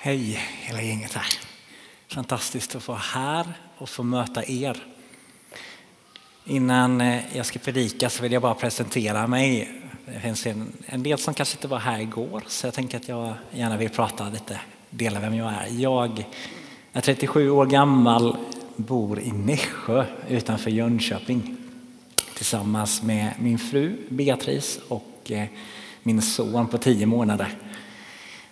Hej hela gänget här. Fantastiskt att vara här och få möta er. Innan eh, jag ska predika så vill jag bara presentera mig. Det finns en, en del som kanske inte var här igår så jag tänker att jag gärna vill prata lite, dela vem jag är. Jag är 37 år gammal, bor i Nässjö utanför Jönköping tillsammans med min fru Beatrice och eh, min son på 10 månader.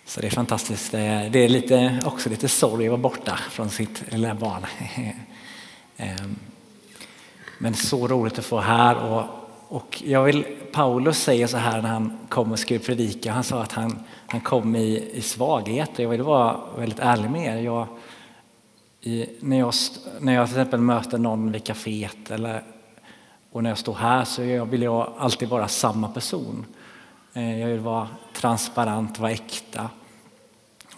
Så det är fantastiskt. Det är lite, också lite sorg att vara borta från sitt lilla barn. Ehm, men så roligt att få här. Och, och jag vill, Paulus säger så här när han kom och skulle predika. Han sa att han, han kom i, i svaghet. Jag vill vara väldigt ärlig med er. Jag, i, när, jag, när jag till exempel möter någon vid kaféet eller, och när jag står här så jag, vill jag alltid vara samma person. Ehm, jag vill vara transparent, vara äkta.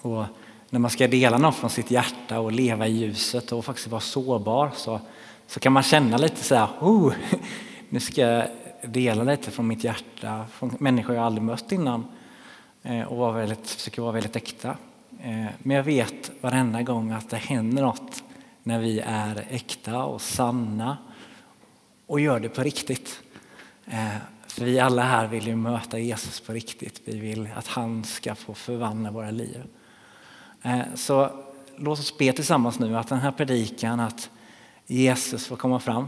Och när man ska dela något från sitt hjärta och leva i ljuset och faktiskt vara sårbar så, så kan man känna lite så här, oh, nu ska jag dela lite från mitt hjärta, från människor jag aldrig mött innan eh, och vara väldigt, försöka vara väldigt äkta. Eh, men jag vet varenda gång att det händer något när vi är äkta och sanna och gör det på riktigt. Eh, för vi alla här vill ju möta Jesus på riktigt. Vi vill att han ska få förvandla våra liv. Eh, så låt oss be tillsammans nu att den här predikan, att Jesus får komma fram,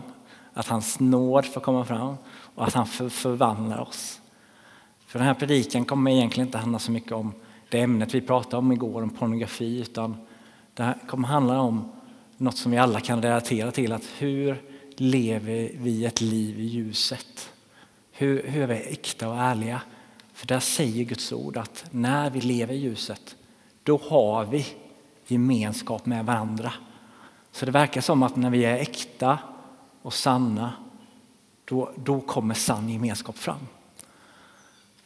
att hans nåd får komma fram och att han förvandlar oss. För den här predikan kommer egentligen inte handla så mycket om det ämnet vi pratade om igår, om pornografi, utan det här kommer handla om något som vi alla kan relatera till, att hur lever vi ett liv i ljuset? Hur, hur är vi äkta och ärliga? För där säger Guds ord att när vi lever i ljuset, då har vi gemenskap med varandra. Så det verkar som att när vi är äkta och sanna, då, då kommer sann gemenskap fram.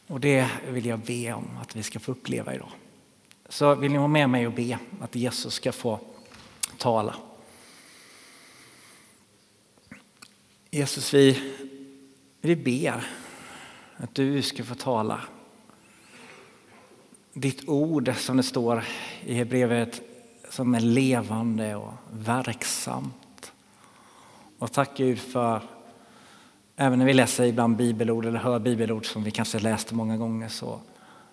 Och det vill jag be om att vi ska få uppleva idag. Så vill ni vara med mig och be att Jesus ska få tala. Jesus, vi, vi ber att du ska få tala. Ditt ord som det står i Hebreerbrevet som är levande och verksamt. Och tack Gud för, även när vi läser ibland bibelord eller hör bibelord som vi kanske läst många gånger så,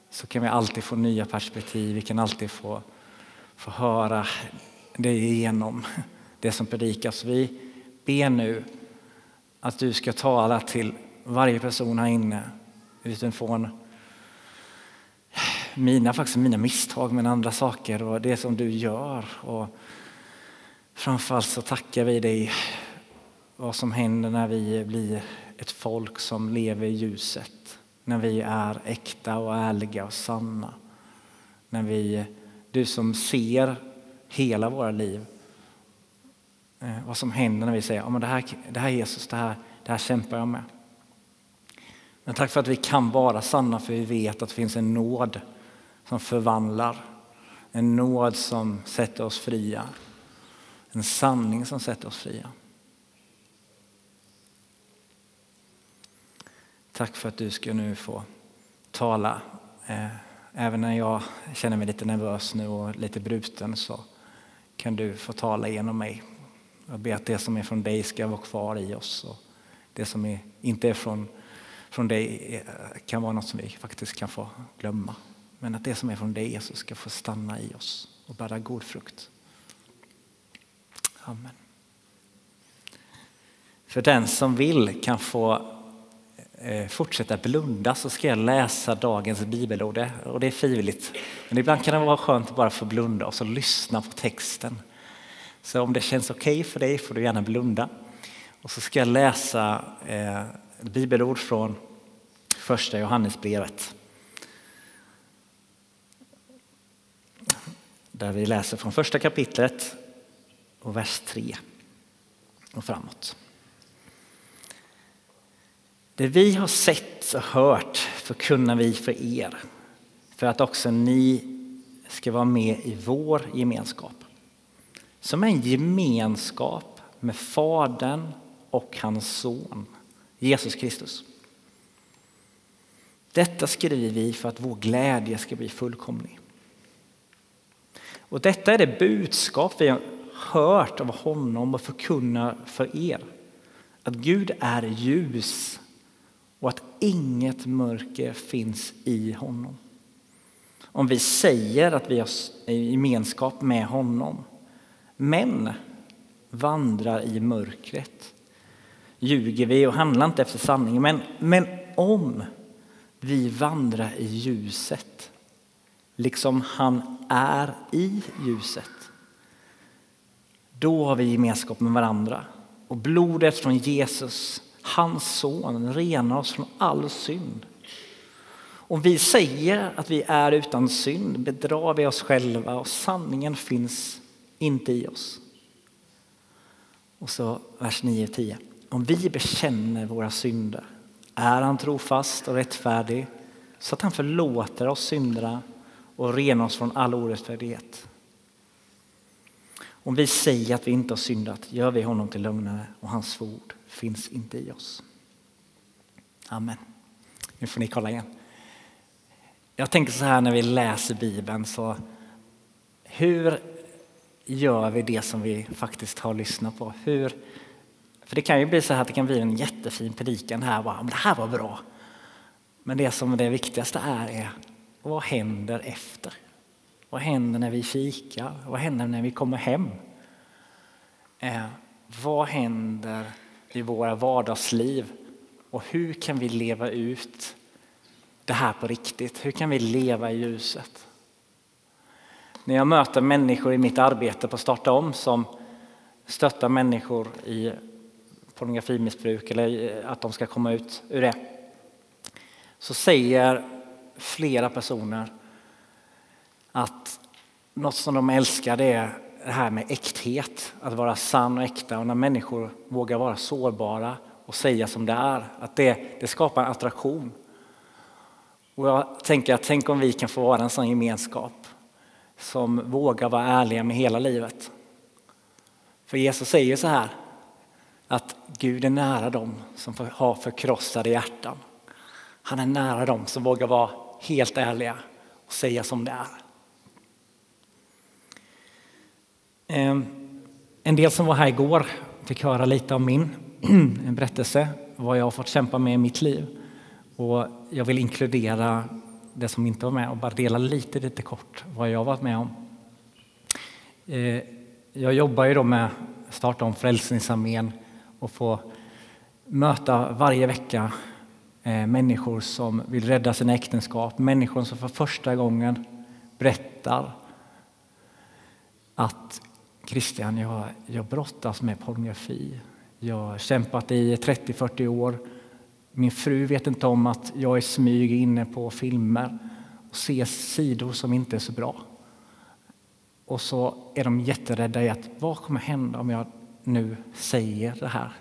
så kan vi alltid få nya perspektiv. Vi kan alltid få, få höra det igenom det som predikas. Vi ber nu att du ska tala till varje person här inne utifrån mina, faktiskt mina misstag men andra saker och det som du gör. Och framförallt så tackar vi dig vad som händer när vi blir ett folk som lever i ljuset. När vi är äkta och ärliga och sanna. När vi, du som ser hela våra liv. Eh, vad som händer när vi säger att det, här, det här Jesus, det här, det här kämpar jag med. Men tack för att vi kan vara sanna för vi vet att det finns en nåd som förvandlar. En nåd som sätter oss fria. En sanning som sätter oss fria. Tack för att du ska nu få tala. Eh, även när jag känner mig lite nervös nu och lite bruten så kan du få tala genom mig. Jag ber att det som är från dig ska vara kvar i oss. Och det som är, inte är från, från dig eh, kan vara något som vi faktiskt kan få glömma. Men att det som är från dig Jesus ska få stanna i oss och bära god frukt. Amen. För den som vill kan få eh, fortsätta blunda så ska jag läsa dagens bibelord och det är frivilligt. Men ibland kan det vara skönt att bara få blunda och så lyssna på texten. Så om det känns okej okay för dig får du gärna blunda. Och så ska jag läsa eh, bibelord från första Johannesbrevet. Där vi läser från första kapitlet och vers 3 och framåt. Det vi har sett och hört förkunnar vi för er för att också ni ska vara med i vår gemenskap. Som en gemenskap med Fadern och hans son Jesus Kristus. Detta skriver vi för att vår glädje ska bli fullkomlig. Och detta är det budskap vi har hört av honom och förkunnar för er. Att Gud är ljus och att inget mörker finns i honom. Om vi säger att vi har gemenskap med honom men vandrar i mörkret ljuger vi och handlar inte efter sanningen. Men, men om vi vandrar i ljuset liksom han är i ljuset då har vi gemenskap med varandra. Och blodet från Jesus, hans son, renar oss från all synd. Om vi säger att vi är utan synd bedrar vi oss själva och sanningen finns inte i oss. Och så vers 9 och 10. Om vi bekänner våra synder är han trofast och rättfärdig så att han förlåter oss synderna och rena oss från all orättfärdighet. Om vi säger att vi inte har syndat gör vi honom till lögnare och hans ord finns inte i oss. Amen. Nu får ni kolla igen. Jag tänker så här när vi läser Bibeln, så hur gör vi det som vi faktiskt har lyssnat på? Hur, för det kan ju bli så här att det kan bli en jättefin predikan här, bara, det här var bra. Men det som är det viktigaste är, är vad händer efter? Vad händer när vi fikar? Vad händer när vi kommer hem? Eh, vad händer i våra vardagsliv? Och hur kan vi leva ut det här på riktigt? Hur kan vi leva i ljuset? När jag möter människor i mitt arbete på Starta om som stöttar människor i pornografimissbruk eller att de ska komma ut ur det så säger flera personer att något som de älskar det är det här med äkthet, att vara sann och äkta och när människor vågar vara sårbara och säga som det är, att det, det skapar en attraktion. Och jag tänker att tänk om vi kan få vara en sån gemenskap som vågar vara ärliga med hela livet. För Jesus säger så här att Gud är nära dem som har förkrossade hjärtan. Han är nära dem som vågar vara helt ärliga och säga som det är. Ehm, en del som var här igår fick höra lite om min en berättelse, vad jag har fått kämpa med i mitt liv. Och jag vill inkludera det som inte var med och bara dela lite, lite kort vad jag varit med om. Ehm, jag jobbar ju då med att starta om Frälsningsarmén och få möta varje vecka Eh, människor som vill rädda sina äktenskap, människor som för första gången berättar att Christian, jag, jag brottas med pornografi. Jag har kämpat i 30-40 år. Min fru vet inte om att jag är smyg inne på filmer och ser sidor som inte är så bra. Och så är de jätterädda i att vad kommer hända om jag nu säger det här?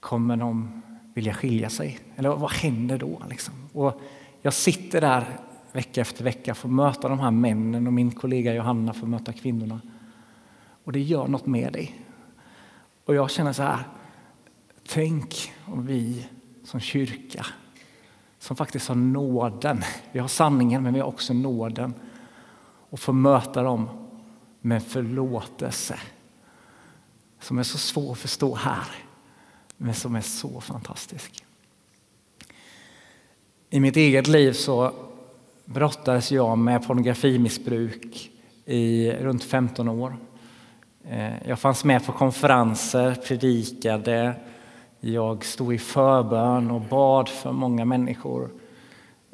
Kommer de vilja skilja sig? Eller vad händer då? Liksom? Och jag sitter där vecka efter vecka, får möta de här männen och min kollega Johanna får möta kvinnorna. Och det gör något med dig. Och jag känner så här, tänk om vi som kyrka, som faktiskt har nåden, vi har sanningen men vi har också nåden, och får möta dem med förlåtelse som är så svår att förstå här, men som är så fantastisk. I mitt eget liv så brottades jag med pornografimissbruk i runt 15 år. Eh, jag fanns med på konferenser, predikade, jag stod i förbön och bad för många människor.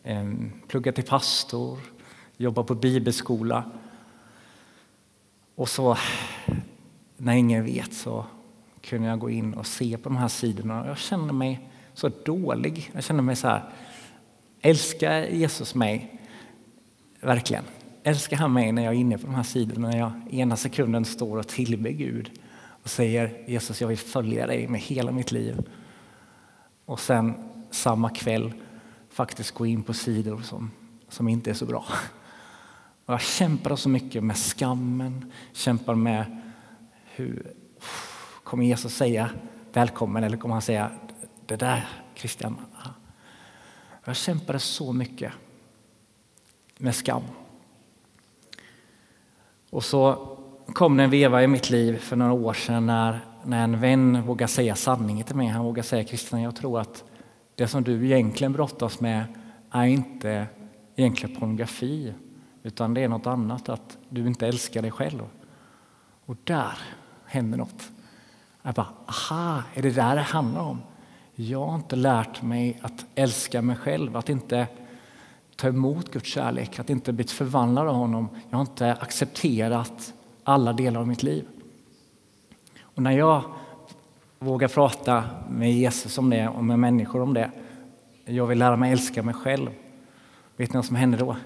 Ehm, pluggade till pastor, jobbade på bibelskola. Och så, när ingen vet, så kunde jag gå in och se på de här sidorna. Jag kände mig så dålig. Jag kände mig så här, älskar Jesus mig? Verkligen. Älskar han mig när jag är inne på de här sidorna, när jag ena sekunden står och tillber Gud och säger Jesus, jag vill följa dig med hela mitt liv. Och sen samma kväll faktiskt gå in på sidor som, som inte är så bra. Och jag kämpar så mycket med skammen, kämpar med hur kommer Jesus säga välkommen eller kommer han säga det där Christian. Jag kämpade så mycket med skam. Och så kom det en veva i mitt liv för några år sedan när, när en vän vågade säga sanningen till mig. Han vågade säga Christian, jag tror att det som du egentligen brottas med är inte egentligen pornografi utan det är något annat, att du inte älskar dig själv. Och där händer något. Jag bara, aha, är det där det handlar om? Jag har inte lärt mig att älska mig själv, att inte ta emot Guds kärlek, att inte bli förvandlad av honom. Jag har inte accepterat alla delar av mitt liv. Och när jag vågar prata med Jesus om det och med människor om det, jag vill lära mig älska mig själv. Vet ni vad som händer då?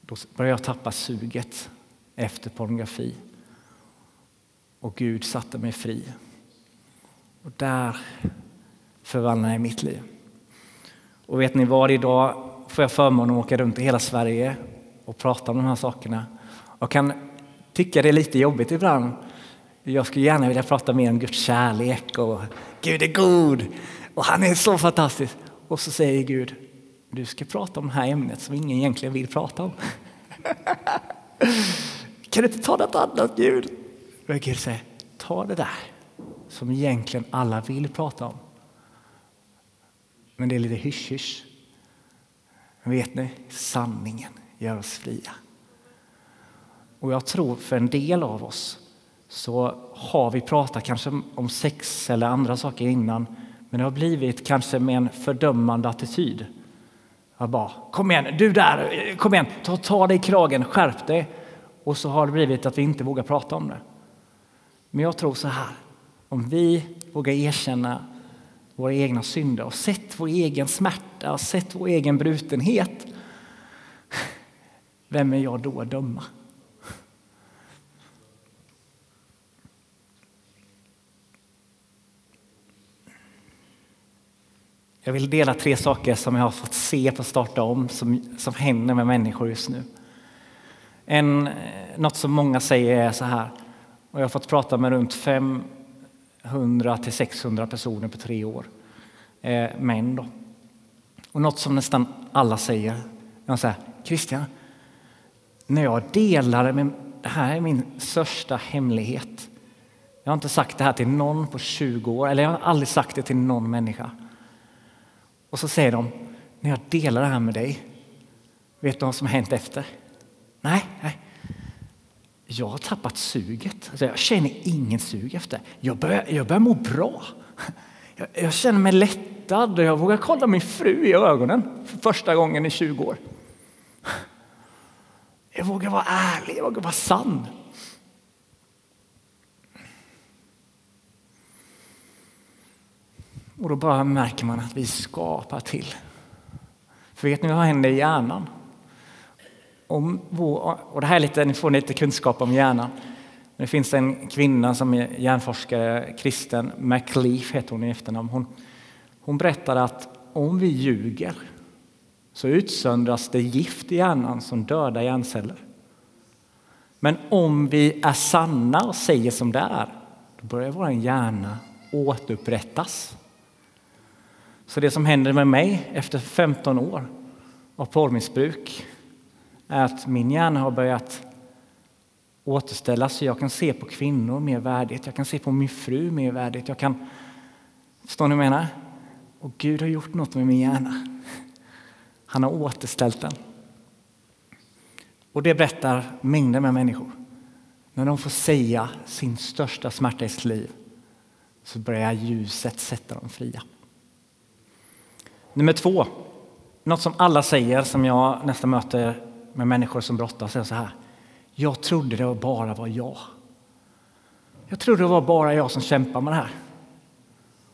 Då börjar jag tappa suget efter pornografi. Och Gud satte mig fri. Och där förvandlade jag mitt liv. Och vet ni vad, idag får jag förmånen att åka runt i hela Sverige och prata om de här sakerna. Jag kan tycka det är lite jobbigt ibland. Jag skulle gärna vilja prata mer om Guds kärlek och Gud är god och han är så fantastisk. Och så säger Gud, du ska prata om det här ämnet som ingen egentligen vill prata om. kan du inte ta något annat Gud? Och Gud säger, ta det där som egentligen alla vill prata om. Men det är lite hysch-hysch. Vet ni, sanningen gör oss fria. Och jag tror för en del av oss så har vi pratat kanske om sex eller andra saker innan men det har blivit kanske med en fördömande attityd. Jag bara, kom igen, du där, kom igen, ta, ta dig i kragen, skärp dig. Och så har det blivit att vi inte vågar prata om det. Men jag tror så här, om vi vågar erkänna våra egna synder och sett vår egen smärta och sett vår egen brutenhet. Vem är jag då att döma? Jag vill dela tre saker som jag har fått se på Starta om som, som händer med människor just nu. En, eh, något som många säger är så här, och jag har fått prata med runt 500 till 600 personer på tre år, eh, män då. Och något som nästan alla säger, de säger Christian, när jag delade med, det här är min största hemlighet. Jag har inte sagt det här till någon på 20 år, eller jag har aldrig sagt det till någon människa. Och så säger de, när jag delar det här med dig, vet du vad som har hänt efter? Nej, nej. Jag har tappat suget. Alltså jag känner ingen sug efter. Jag börjar, jag börjar må bra. Jag, jag känner mig lättad och jag vågar kolla min fru i ögonen för första gången i 20 år. Jag vågar vara ärlig, jag vågar vara sann. Och då bara märker man att vi skapar till. För vet ni vad som händer i hjärnan? Om vår, och det här är lite, ni får lite kunskap om hjärnan. Det finns en kvinna som är hjärnforskare, kristen, McLeaf heter hon i efternamn. Hon, hon berättade att om vi ljuger så utsöndras det gift i hjärnan som dödar hjärnceller. Men om vi är sanna och säger som det är, då börjar vår hjärna återupprättas. Så det som händer med mig efter 15 år av porrmissbruk är att min hjärna har börjat återställas så jag kan se på kvinnor mer värdigt. Jag kan se på min fru mer värdigt. Jag kan... Förstår ni vad jag menar? Och Gud har gjort något med min hjärna. Han har återställt den. Och det berättar mängder med människor. När de får säga sin största smärta i sitt liv så börjar ljuset sätta dem fria. Nummer två, något som alla säger som jag nästan möter med människor som brottas är så här. Jag trodde det bara var jag. Jag trodde det var bara jag som kämpade med det här.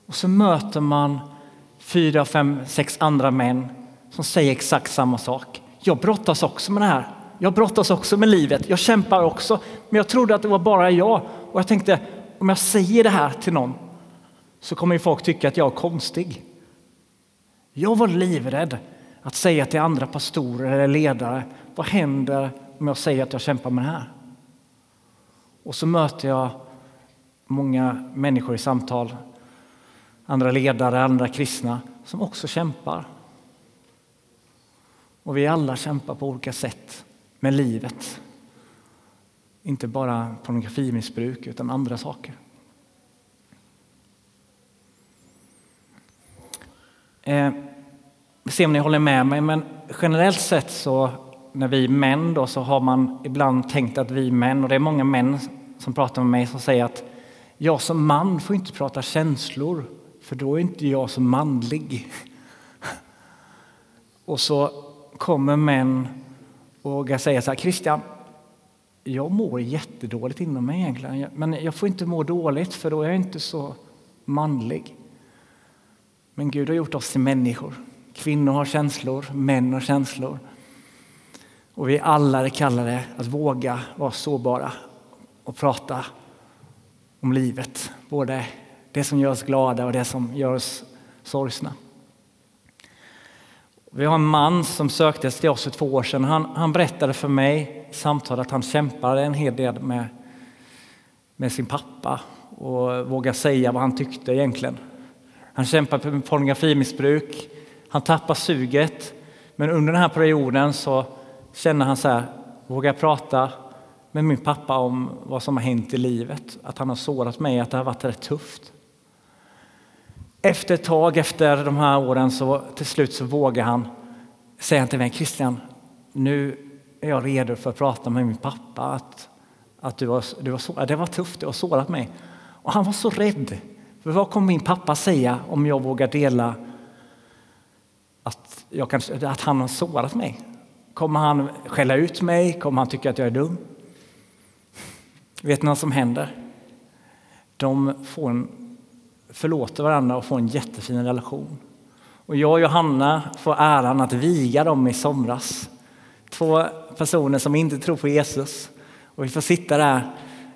Och så möter man fyra, fem, sex andra män som säger exakt samma sak. Jag brottas också med det här. Jag brottas också med livet. Jag kämpar också. Men jag trodde att det var bara jag. Och jag tänkte, om jag säger det här till någon så kommer ju folk tycka att jag är konstig. Jag var livrädd att säga till andra pastorer eller ledare, vad händer om jag säger att jag kämpar med det här? Och så möter jag många människor i samtal, andra ledare, andra kristna som också kämpar. Och vi alla kämpar på olika sätt med livet. Inte bara pornografimissbruk utan andra saker. Eh, vi om ni håller med mig, men generellt sett så när vi män då så har man ibland tänkt att vi män, och det är många män som pratar med mig som säger att jag som man får inte prata känslor för då är inte jag så manlig. Och så kommer män och vågar säga så här, Christian, jag mår jättedåligt inom mig egentligen, men jag får inte må dåligt för då är jag inte så manlig. Men Gud har gjort oss till människor. Kvinnor har känslor, män har känslor. Och vi alla är kallade att våga vara sårbara och prata om livet. Både det som gör oss glada och det som gör oss sorgsna. Vi har en man som söktes till oss för två år sedan. Han, han berättade för mig i samtal att han kämpade en hel del med, med sin pappa och vågade säga vad han tyckte egentligen. Han kämpade med pornografimissbruk, han tappar suget. Men under den här perioden så känner han så här, vågar jag prata med min pappa om vad som har hänt i livet? Att han har sårat mig, att det har varit rätt tufft. Efter ett tag, efter de här åren, så till slut så vågar han säga till mig, Christian, nu är jag redo för att prata med min pappa. Att, att du var, du var så, det var tufft, du har sårat mig. Och han var så rädd. För vad kommer min pappa säga om jag vågar dela att, jag kanske, att han har sårat mig? Kommer han skälla ut mig? Kommer han tycka att jag är dum? Vet ni vad som händer? De får en, förlåter varandra och får en jättefin relation. Och jag och Johanna får äran att viga dem i somras. Två personer som inte tror på Jesus. Och vi får sitta där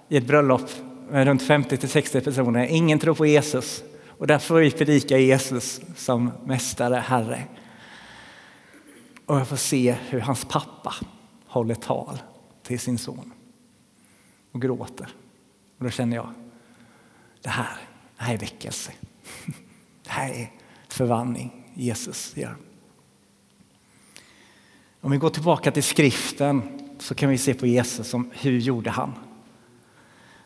i ett bröllop med runt 50 till 60 personer. Ingen tror på Jesus. Och därför får vi predika Jesus som mästare, Herre. Och jag får se hur hans pappa håller tal till sin son och gråter. Och då känner jag, det här, det här är väckelse. Det här är förvandling Jesus gör. Om vi går tillbaka till skriften så kan vi se på Jesus som hur gjorde han?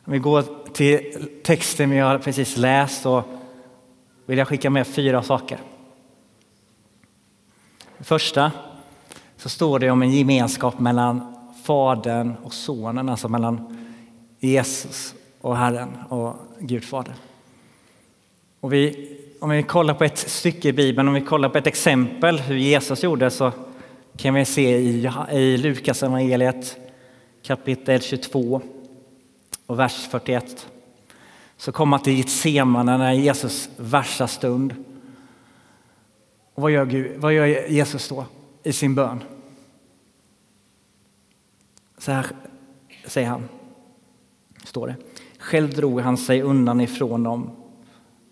Om vi går till texten vi har precis läst så vill jag skicka med fyra saker. Det första så står det om en gemenskap mellan Fadern och Sonen, alltså mellan Jesus och Herren och Gud Fader. Och vi, om vi kollar på ett stycke i Bibeln, om vi kollar på ett exempel hur Jesus gjorde så kan vi se i, i Lukas evangeliet kapitel 22 och vers 41. Så kommer han till Getsemane när Jesus värsta stund. Och vad gör, Gud, vad gör Jesus då i sin bön? Så här säger han står det. Själv drog han sig undan ifrån dem.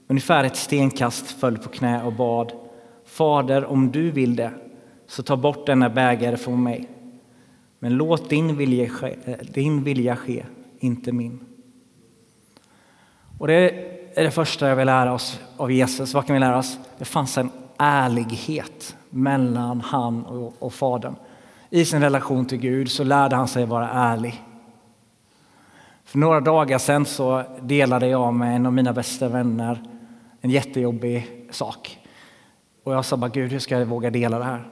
Ungefär ett stenkast föll på knä och bad. Fader, om du vill det, så ta bort denna bägare från mig. Men låt din vilja ske, din vilja ske inte min. Och det är det första jag vill lära oss av Jesus. Vad kan vi lära oss? Det fanns en ärlighet mellan han och, och Fadern. I sin relation till Gud så lärde han sig vara ärlig. För några dagar sedan så delade jag med en av mina bästa vänner en jättejobbig sak. Och jag sa bara, Gud hur ska jag våga dela det här?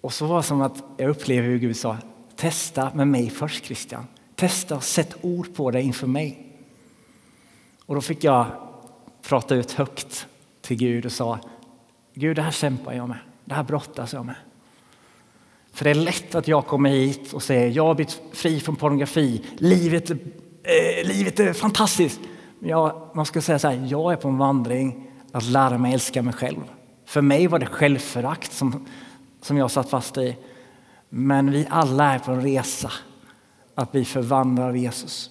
Och så var det som att jag upplevde hur Gud sa, testa med mig först Christian. Testa och sätt ord på det inför mig. Och då fick jag prata ut högt till Gud och sa, Gud det här kämpar jag med, det här brottas jag med. För det är lätt att jag kommer hit och säger jag har blivit fri från pornografi, livet, eh, livet är fantastiskt. Jag, man ska säga så här, jag är på en vandring att lära mig älska mig själv. För mig var det självförakt som, som jag satt fast i. Men vi alla är på en resa att bli förvandlar av Jesus.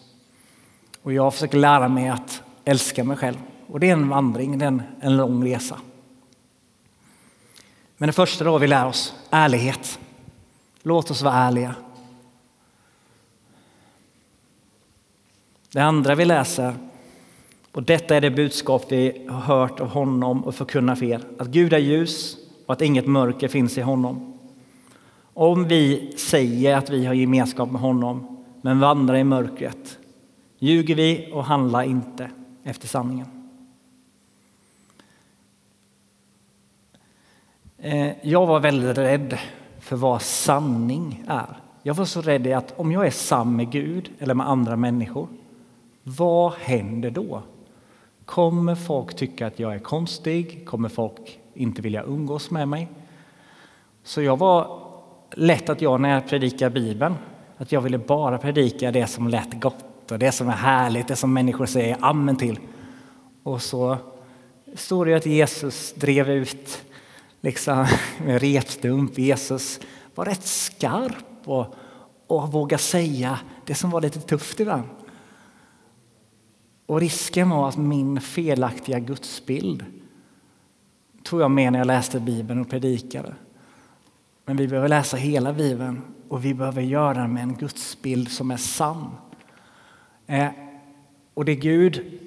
Och jag försöker lära mig att älska mig själv. Och det är en vandring, det är en, en lång resa. Men det första då vi lär oss, ärlighet. Låt oss vara ärliga. Det andra vi läser, och detta är det budskap vi har hört av honom och förkunnar för er, att Gud är ljus och att inget mörker finns i honom. Om vi säger att vi har gemenskap med honom men vandrar i mörkret. Ljuger vi och handlar inte efter sanningen. Eh, jag var väldigt rädd för vad sanning är. Jag var så rädd att om jag är sann med Gud eller med andra människor, vad händer då? Kommer folk tycka att jag är konstig? Kommer folk inte vilja umgås med mig? Så jag var lätt att jag när jag predikar Bibeln, att jag ville bara predika det som lät gott och det som är härligt, det som människor säger amen till. Och så står det att Jesus drev ut liksom, med repstump. Jesus var rätt skarp och, och våga säga det som var lite tufft ibland. Och risken var att min felaktiga gudsbild tog jag med när jag läste Bibeln och predikade. Men vi behöver läsa hela Bibeln och vi behöver göra det med en gudsbild som är sann. Eh, och det Gud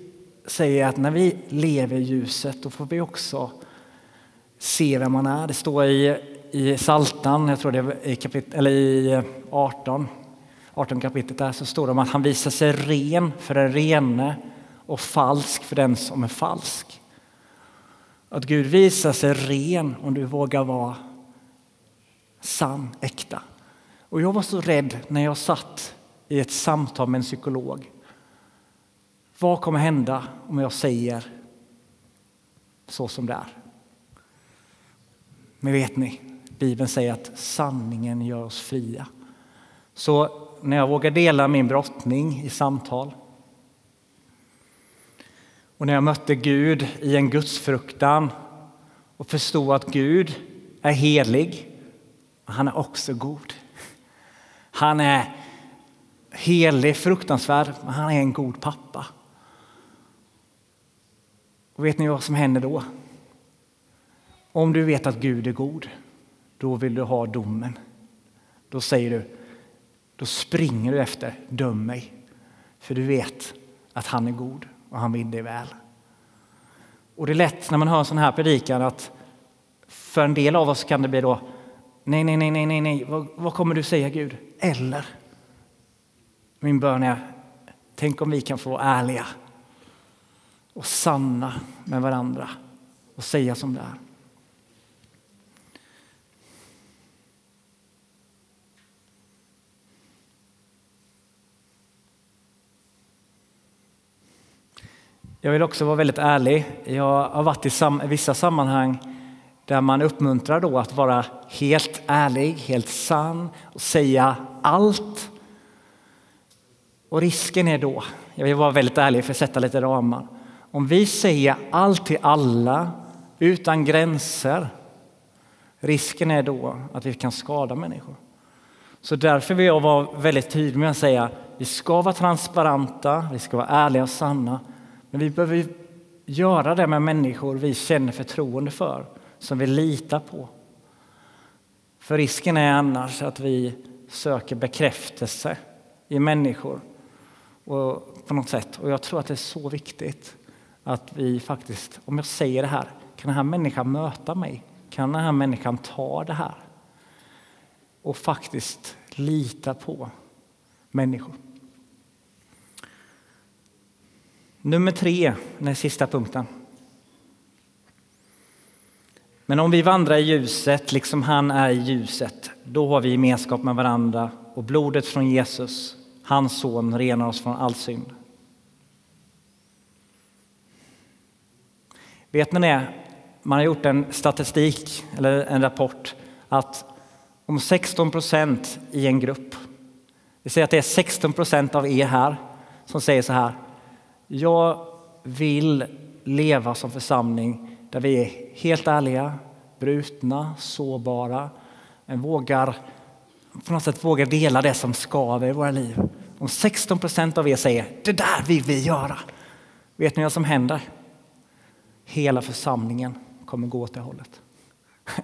säger är att när vi lever i ljuset då får vi också se vem man är. Det står i, i Saltan, jag tror det är i, kapit, eller i eh, 18, 18 kapitlet där, så står det om att han visar sig ren för den rene och falsk för den som är falsk. Att Gud visar sig ren om du vågar vara sann, äkta. Och jag var så rädd när jag satt i ett samtal med en psykolog. Vad kommer hända om jag säger så som det är? Men vet ni, Bibeln säger att sanningen gör oss fria. Så när jag vågar dela min brottning i samtal och när jag mötte Gud i en gudsfruktan och förstod att Gud är helig, och han är också god. Han är helig, fruktansvärd, men han är en god pappa. Och vet ni vad som händer då? Om du vet att Gud är god, då vill du ha domen. Då säger du, då springer du efter, döm mig. För du vet att han är god och han vill dig väl. Och det är lätt när man hör en sån här predikan att för en del av oss kan det bli då, nej, nej, nej, nej, nej, nej. Vad, vad kommer du säga Gud? Eller, min bön är, tänk om vi kan få vara ärliga och sanna med varandra och säga som det är. Jag vill också vara väldigt ärlig. Jag har varit i sam vissa sammanhang där man uppmuntrar då att vara helt ärlig, helt sann och säga allt. Och risken är då, jag vill vara väldigt ärlig för att sätta lite ramar. Om vi säger allt till alla utan gränser, risken är då att vi kan skada människor. Så därför vill jag vara väldigt tydlig med att säga vi ska vara transparenta, vi ska vara ärliga och sanna. Men vi behöver göra det med människor vi känner förtroende för, som vi litar på. För risken är annars att vi söker bekräftelse i människor och på något sätt. Och jag tror att det är så viktigt att vi faktiskt, om jag säger det här, kan den här människan möta mig? Kan den här människan ta det här? Och faktiskt lita på människor. Nummer tre, den sista punkten. Men om vi vandrar i ljuset, liksom han är i ljuset, då har vi gemenskap med varandra och blodet från Jesus, hans son, renar oss från all synd. Vet ni det? Man har gjort en statistik, eller en rapport, att om 16 procent i en grupp, vi säger att det är 16 procent av er här som säger så här, jag vill leva som församling där vi är helt ärliga, brutna, sårbara, men vågar på något sätt vågar dela det som skaver i våra liv. Om 16 procent av er säger det där vill vi göra, vet ni vad som händer? Hela församlingen kommer gå åt det hållet.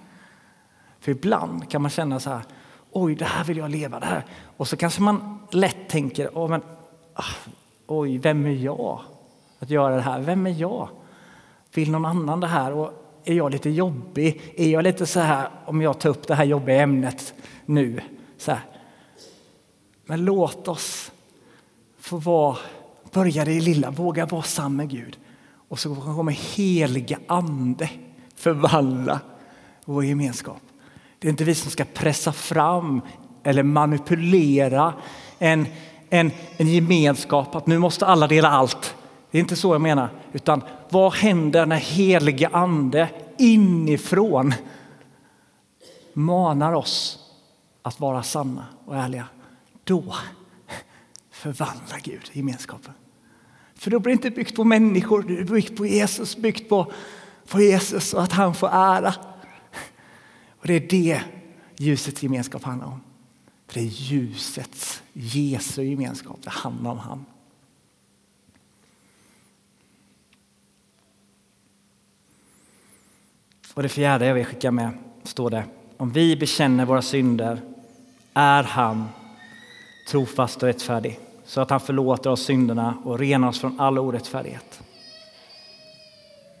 För ibland kan man känna så här, oj, det här vill jag leva, det här. Och så kanske man lätt tänker, oh, men, ah, oj, vem är jag att göra det här? Vem är jag? Vill någon annan det här? Och är jag lite jobbig? Är jag lite så här, om jag tar upp det här jobbiga ämnet nu? Så här. Men låt oss få vara, börja det lilla, våga vara samma med Gud. Och så kommer heliga ande förvandla vår gemenskap. Det är inte vi som ska pressa fram eller manipulera en, en, en gemenskap, att nu måste alla dela allt. Det är inte så jag menar, utan vad händer när helige ande inifrån manar oss att vara sanna och ärliga? Då förvandlar Gud gemenskapen. För då blir det inte byggt på människor, det är byggt på Jesus, byggt på, på Jesus och att han får ära. Och det är det ljusets gemenskap handlar om. Det är ljusets, Jesu gemenskap, det handlar om han. Och det fjärde jag vill skicka med står det, om vi bekänner våra synder är han trofast och rättfärdig så att han förlåter oss synderna och renar oss från all orättfärdighet.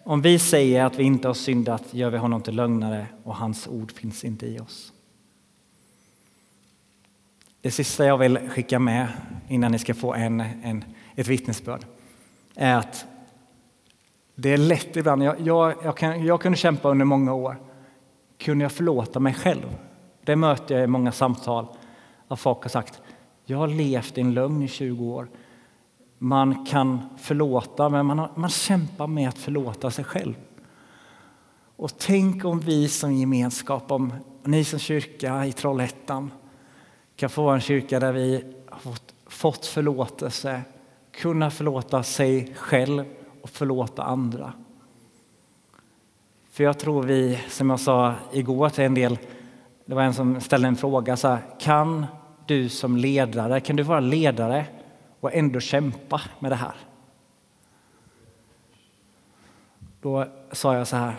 Om vi säger att vi inte har syndat gör vi honom till lögnare och hans ord finns inte i oss. Det sista jag vill skicka med innan ni ska få en, en, ett vittnesbörd är att det är lätt ibland, jag, jag, jag, kan, jag kunde kämpa under många år. Kunde jag förlåta mig själv? Det möter jag i många samtal Att folk har sagt jag har levt i en lögn i 20 år. Man kan förlåta, men man, har, man kämpar med att förlåta sig själv. Och tänk om vi som gemenskap, om ni som kyrka i Trollhättan kan få vara en kyrka där vi har fått, förlåtelse, kunna förlåta sig själv och förlåta andra. För jag tror vi, som jag sa igår till en del, det var en som ställde en fråga så här, kan du som ledare, kan du vara ledare och ändå kämpa med det här? Då sa jag så här,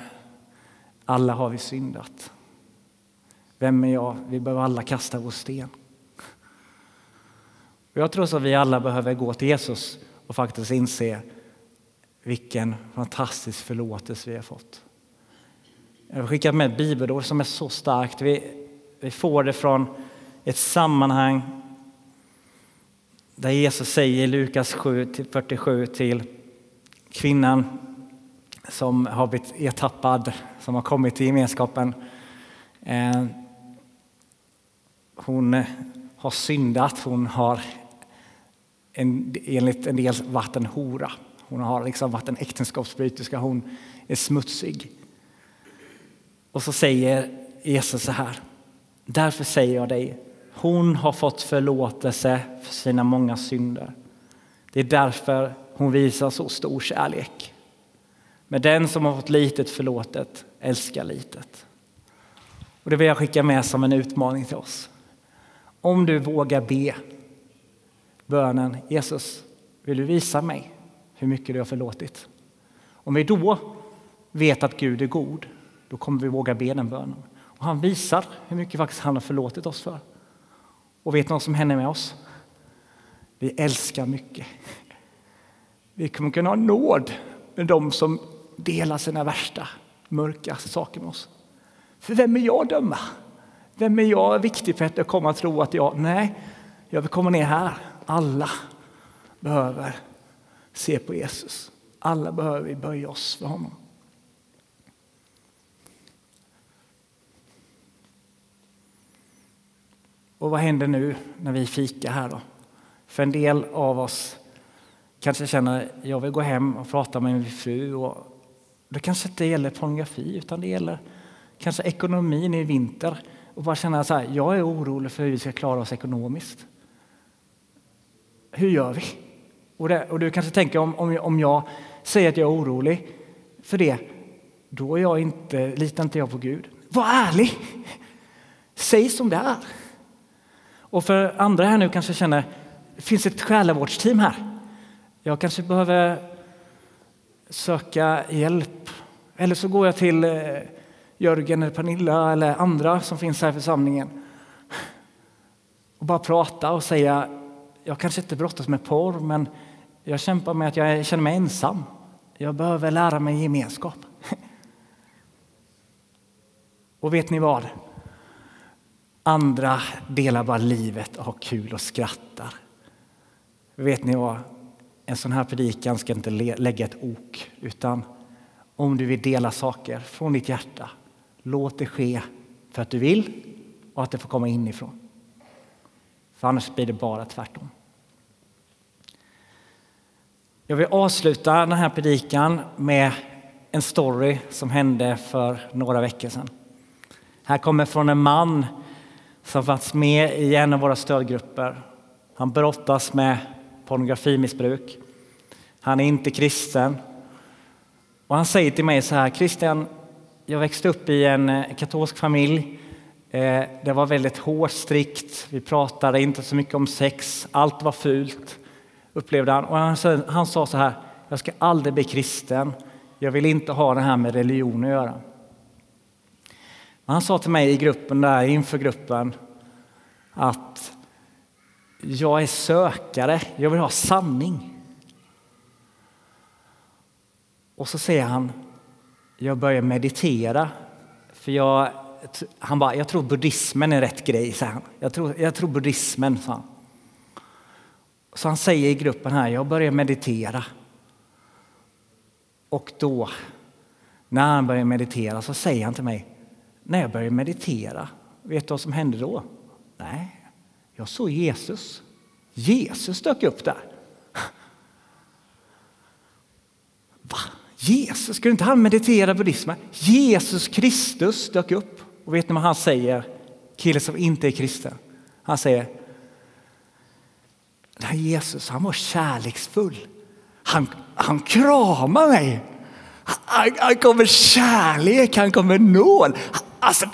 alla har vi syndat. Vem är jag? Vi behöver alla kasta vår sten. Jag tror att vi alla behöver gå till Jesus och faktiskt inse vilken fantastisk förlåtelse vi har fått. Jag har skickat med ett bibelord som är så starkt. Vi, vi får det från ett sammanhang där Jesus säger i Lukas 7 47 till kvinnan som har blivit ertappad, som har kommit till gemenskapen. Eh, hon har syndat, hon har en, enligt en del varit en hora. Hon har liksom varit en äktenskapsbryterska, hon är smutsig. Och så säger Jesus så här. Därför säger jag dig, hon har fått förlåtelse för sina många synder. Det är därför hon visar så stor kärlek. Men den som har fått litet förlåtet älskar litet. Och det vill jag skicka med som en utmaning till oss. Om du vågar be bönen Jesus, vill du visa mig hur mycket du har förlåtit? Om vi då vet att Gud är god, då kommer vi våga be den bönen. Och han visar hur mycket faktiskt han har förlåtit oss för. Och vet ni vad som händer med oss? Vi älskar mycket. Vi kommer kunna ha nåd med dem som delar sina värsta, mörkaste saker med oss. För vem är jag att döma? Vem är jag viktig för att jag kommer att tro att jag... Nej, jag vill komma ner här. Alla behöver se på Jesus. Alla behöver vi böja oss för honom. Och vad händer nu när vi fikar här då? För en del av oss kanske känner att jag vill gå hem och prata med min fru. Och det kanske inte gäller pornografi utan det gäller kanske ekonomin i vinter. Och bara känna så här, jag är orolig för hur vi ska klara oss ekonomiskt. Hur gör vi? Och, det, och du kanske tänker om, om, om jag säger att jag är orolig för det, då är jag inte, litar inte jag på Gud. Var ärlig! Säg som det är. Och för andra här nu kanske känner, det finns ett själavårdsteam här. Jag kanske behöver söka hjälp. Eller så går jag till eh, Jörgen eller Pernilla eller andra som finns här i församlingen och bara prata och säga, jag kanske inte brottas med porr men jag kämpar med att jag känner mig ensam. Jag behöver lära mig gemenskap. Och vet ni vad? Andra delar bara livet och har kul och skrattar. Vet ni vad? En sån här predikan ska inte lägga ett ok, utan om du vill dela saker från ditt hjärta, låt det ske för att du vill och att det får komma inifrån. För annars blir det bara tvärtom. Jag vill avsluta den här predikan med en story som hände för några veckor sedan. Här kommer från en man som fanns med i en av våra stödgrupper. Han brottas med pornografimissbruk. Han är inte kristen. Och han säger till mig så här, Christian, jag växte upp i en katolsk familj. Eh, det var väldigt hårt, strikt. Vi pratade inte så mycket om sex. Allt var fult, upplevde han. Och han, han sa så här, jag ska aldrig bli kristen. Jag vill inte ha det här med religion att göra. Han sa till mig i gruppen där, inför gruppen, att jag är sökare, jag vill ha sanning. Och så säger han, jag börjar meditera. För jag, han bara, jag tror buddhismen är rätt grej, säger han. Jag tror, jag tror buddhismen, sa han. Så han säger i gruppen här, jag börjar meditera. Och då, när han börjar meditera, så säger han till mig, när jag började meditera, vet du vad som hände då? Nej, jag såg Jesus. Jesus dök upp där. Va? Jesus, skulle inte han meditera buddhismen? Jesus Kristus dök upp. Och vet ni vad han säger? Killen som inte är kristen. Han säger, den här Jesus, han var kärleksfull. Han, han kramar mig. Han, han kom med kärlek, han kom med. Alltså,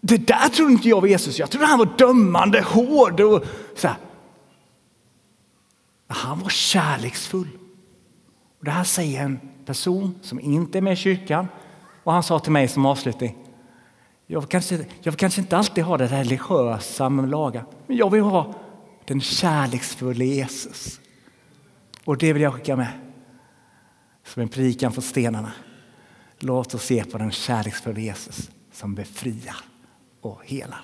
det där trodde inte jag var Jesus. Jag trodde han var dömande, hård och så här. Han var kärleksfull. Och det här säger en person som inte är med i kyrkan. Och han sa till mig som avslutning. Jag kanske, jag vill kanske inte alltid ha det religiösa med laga, men jag vill ha den kärleksfulla Jesus. Och det vill jag skicka med som en prikan på stenarna. Låt oss se på den kärleksfulla Jesus som befriar och helar.